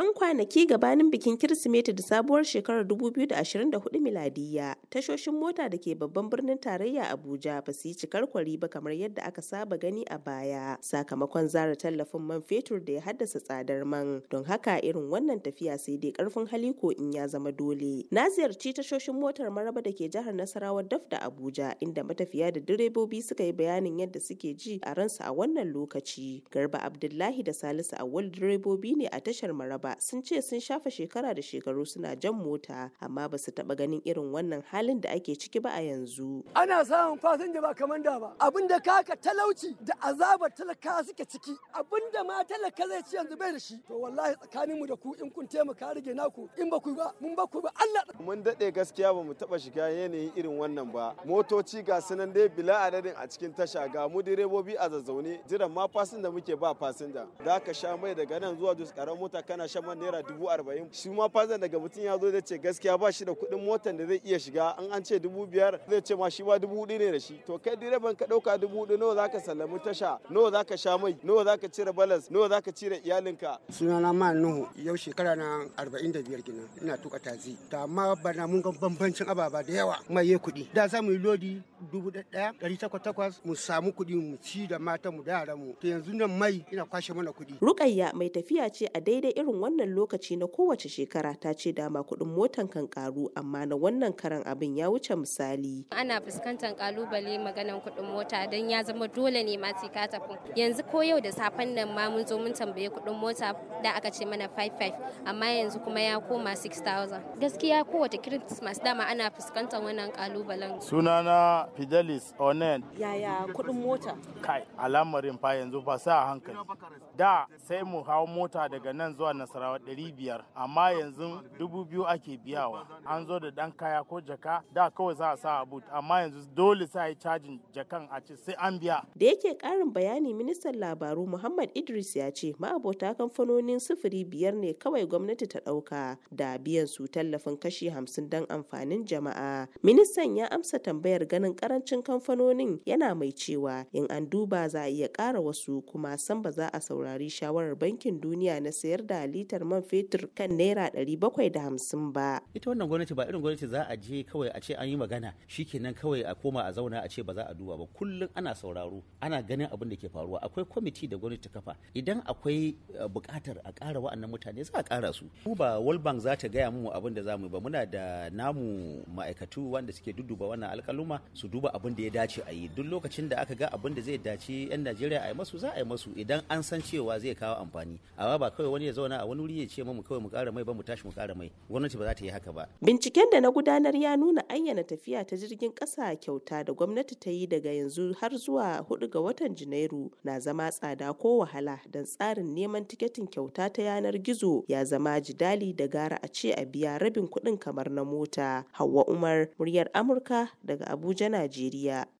'Yan kwanaki gabanin bikin Kirsimeti da sabuwar shekarar 2024 miladiyya, tashoshin mota da ke babban birnin tarayya Abuja ba su yi cikar kwari ba kamar yadda aka saba gani a baya, sakamakon zara tallafin man fetur da ya haddasa tsadar man. Don haka irin wannan tafiya sai dai ƙarfin hali ko in ya zama dole. Na ziyarci tashoshin motar Maraba da ke jihar Nasarawa daf da Abuja, inda matafiya da direbobi suka yi bayanin yadda suke ji a ransu a wannan lokaci. Garba Abdullahi da Salisu Awwal direbobi ne a tashar Maraba. Ba sun ce sun shafa shekara da shekaru suna jan mota amma ba su taba ganin irin wannan halin da ake ciki ba a yanzu. Ana samun fasinja ba kamar da ba. Abin da kaka talauci da azabar talaka suke ciki. Abin da ma talaka zai ci yanzu bai da shi. To wallahi tsakanin mu da ku in kun taimaka rage naku in ba ku ba mun ba ku ba Allah. Mun daɗe gaskiya ba mu taɓa shiga yanayin irin wannan ba. Motoci ga sunan dai bila adadin a cikin tasha ga mu direbobi a zazzaune jiran ma fasinja muke ba fasinja. Da ka sha mai daga nan zuwa dus karan mota kana shan man naira dubu arba'in. Shi ma fazan daga mutum ya zo zai ce gaskiya ba shi da kuɗin motan da zai iya shiga. An an ce dubu biyar zai ce ma shi ma dubu huɗu ne da shi. To kai direban ka ɗauka dubu huɗu nawa zaka sallami tasha? Nawa zaka sha mai? Nawa zaka cire balas nawa zaka cire iyalinka. sunana ma nuhu yau shekara na arba'in da biyar kenan. Ina tuka tazi to amma bana mun ga bambancin ababa da yawa. Mai ya kuɗi. Da za mu yi lodi dubu ɗaya ɗari takwas takwas mu samu kuɗi mu ci da matan mu da yaran mu. To yanzu nan mai ina kwashe mana kuɗi. Rukayya mai tafiya ce a daidai irin wannan lokaci na kowace shekara ta ce dama kuɗin motan kan karu amma na wannan karan abin ya wuce misali. Ana fuskantar ƙalubale maganan kuɗin mota don ya zama dole ne ma ka tafi. Yanzu ko yau da safen nan ma mun zo mun tambaye kuɗin mota da aka ce mana 55 amma yanzu kuma ya koma 6000. Gaskiya kowace Christmas dama ana fuskantar wannan kalubalen. Sunana Fidelis Onen. Yaya kuɗin mota? Kai al'amarin fa yanzu fa sa hankali. Da sai mu hau mota daga nan zuwa Nasarawa ɗari biyar amma yanzu dubu biyu ake biyawa an zo da ɗan kaya ko jaka da kawai za a sa a but amma yanzu dole sai yi cajin jakan a ce sai an biya. Da yake ƙarin bayani ministan labaru Muhammad Idris ya ce ma'abota kamfanonin sufuri biyar ne kawai gwamnati ta ɗauka da biyan su tallafin kashi hamsin don amfanin jama'a. Ministan ya amsa tambayar ganin ƙarancin kamfanonin yana mai cewa in an duba za a iya ƙara wasu kuma san ba za a saurari shawarar bankin duniya na sayar da litar man fetur kan naira ɗari bakwai da hamsin ba. Ita wannan gwamnati ba irin gwamnati za a je kawai a ce an yi magana shikenan kawai a koma a zauna a ce ba za a duba ba. Kullum ana sauraro ana ganin abin da ke faruwa. Akwai kwamiti da gwamnati kafa. Idan akwai buƙatar a ƙara wa'annan mutane za a ƙara su. Mu ba World Bank za ta gaya mu abin da za mu ba. Muna da namu ma'aikatu wanda suke dudduba wannan alƙaluma su duba abin da ya dace a yi. Duk lokacin da aka ga abin da zai dace 'yan Najeriya a yi masu za a yi masu. Idan an san cewa zai kawo amfani. Amma ba kawai wani ya zauna a wani wuri ya ce mu kawai mu ƙara mai ba mu tashi mu ƙara mai gwamnati ba za ta yi haka ba. Binciken da na gudanar ya nuna ayyana tafiya ta jirgin ƙasa kyauta da gwamnati ta yi daga yanzu har zuwa huɗu ga watan Janairu na zama tsada ko wahala don tsarin neman tiketin kyauta ta yanar gizo ya zama jidali da gara a ce a biya rabin kuɗin kamar na mota. Hauwa Umar, muryar Amurka daga Abuja, Najeriya.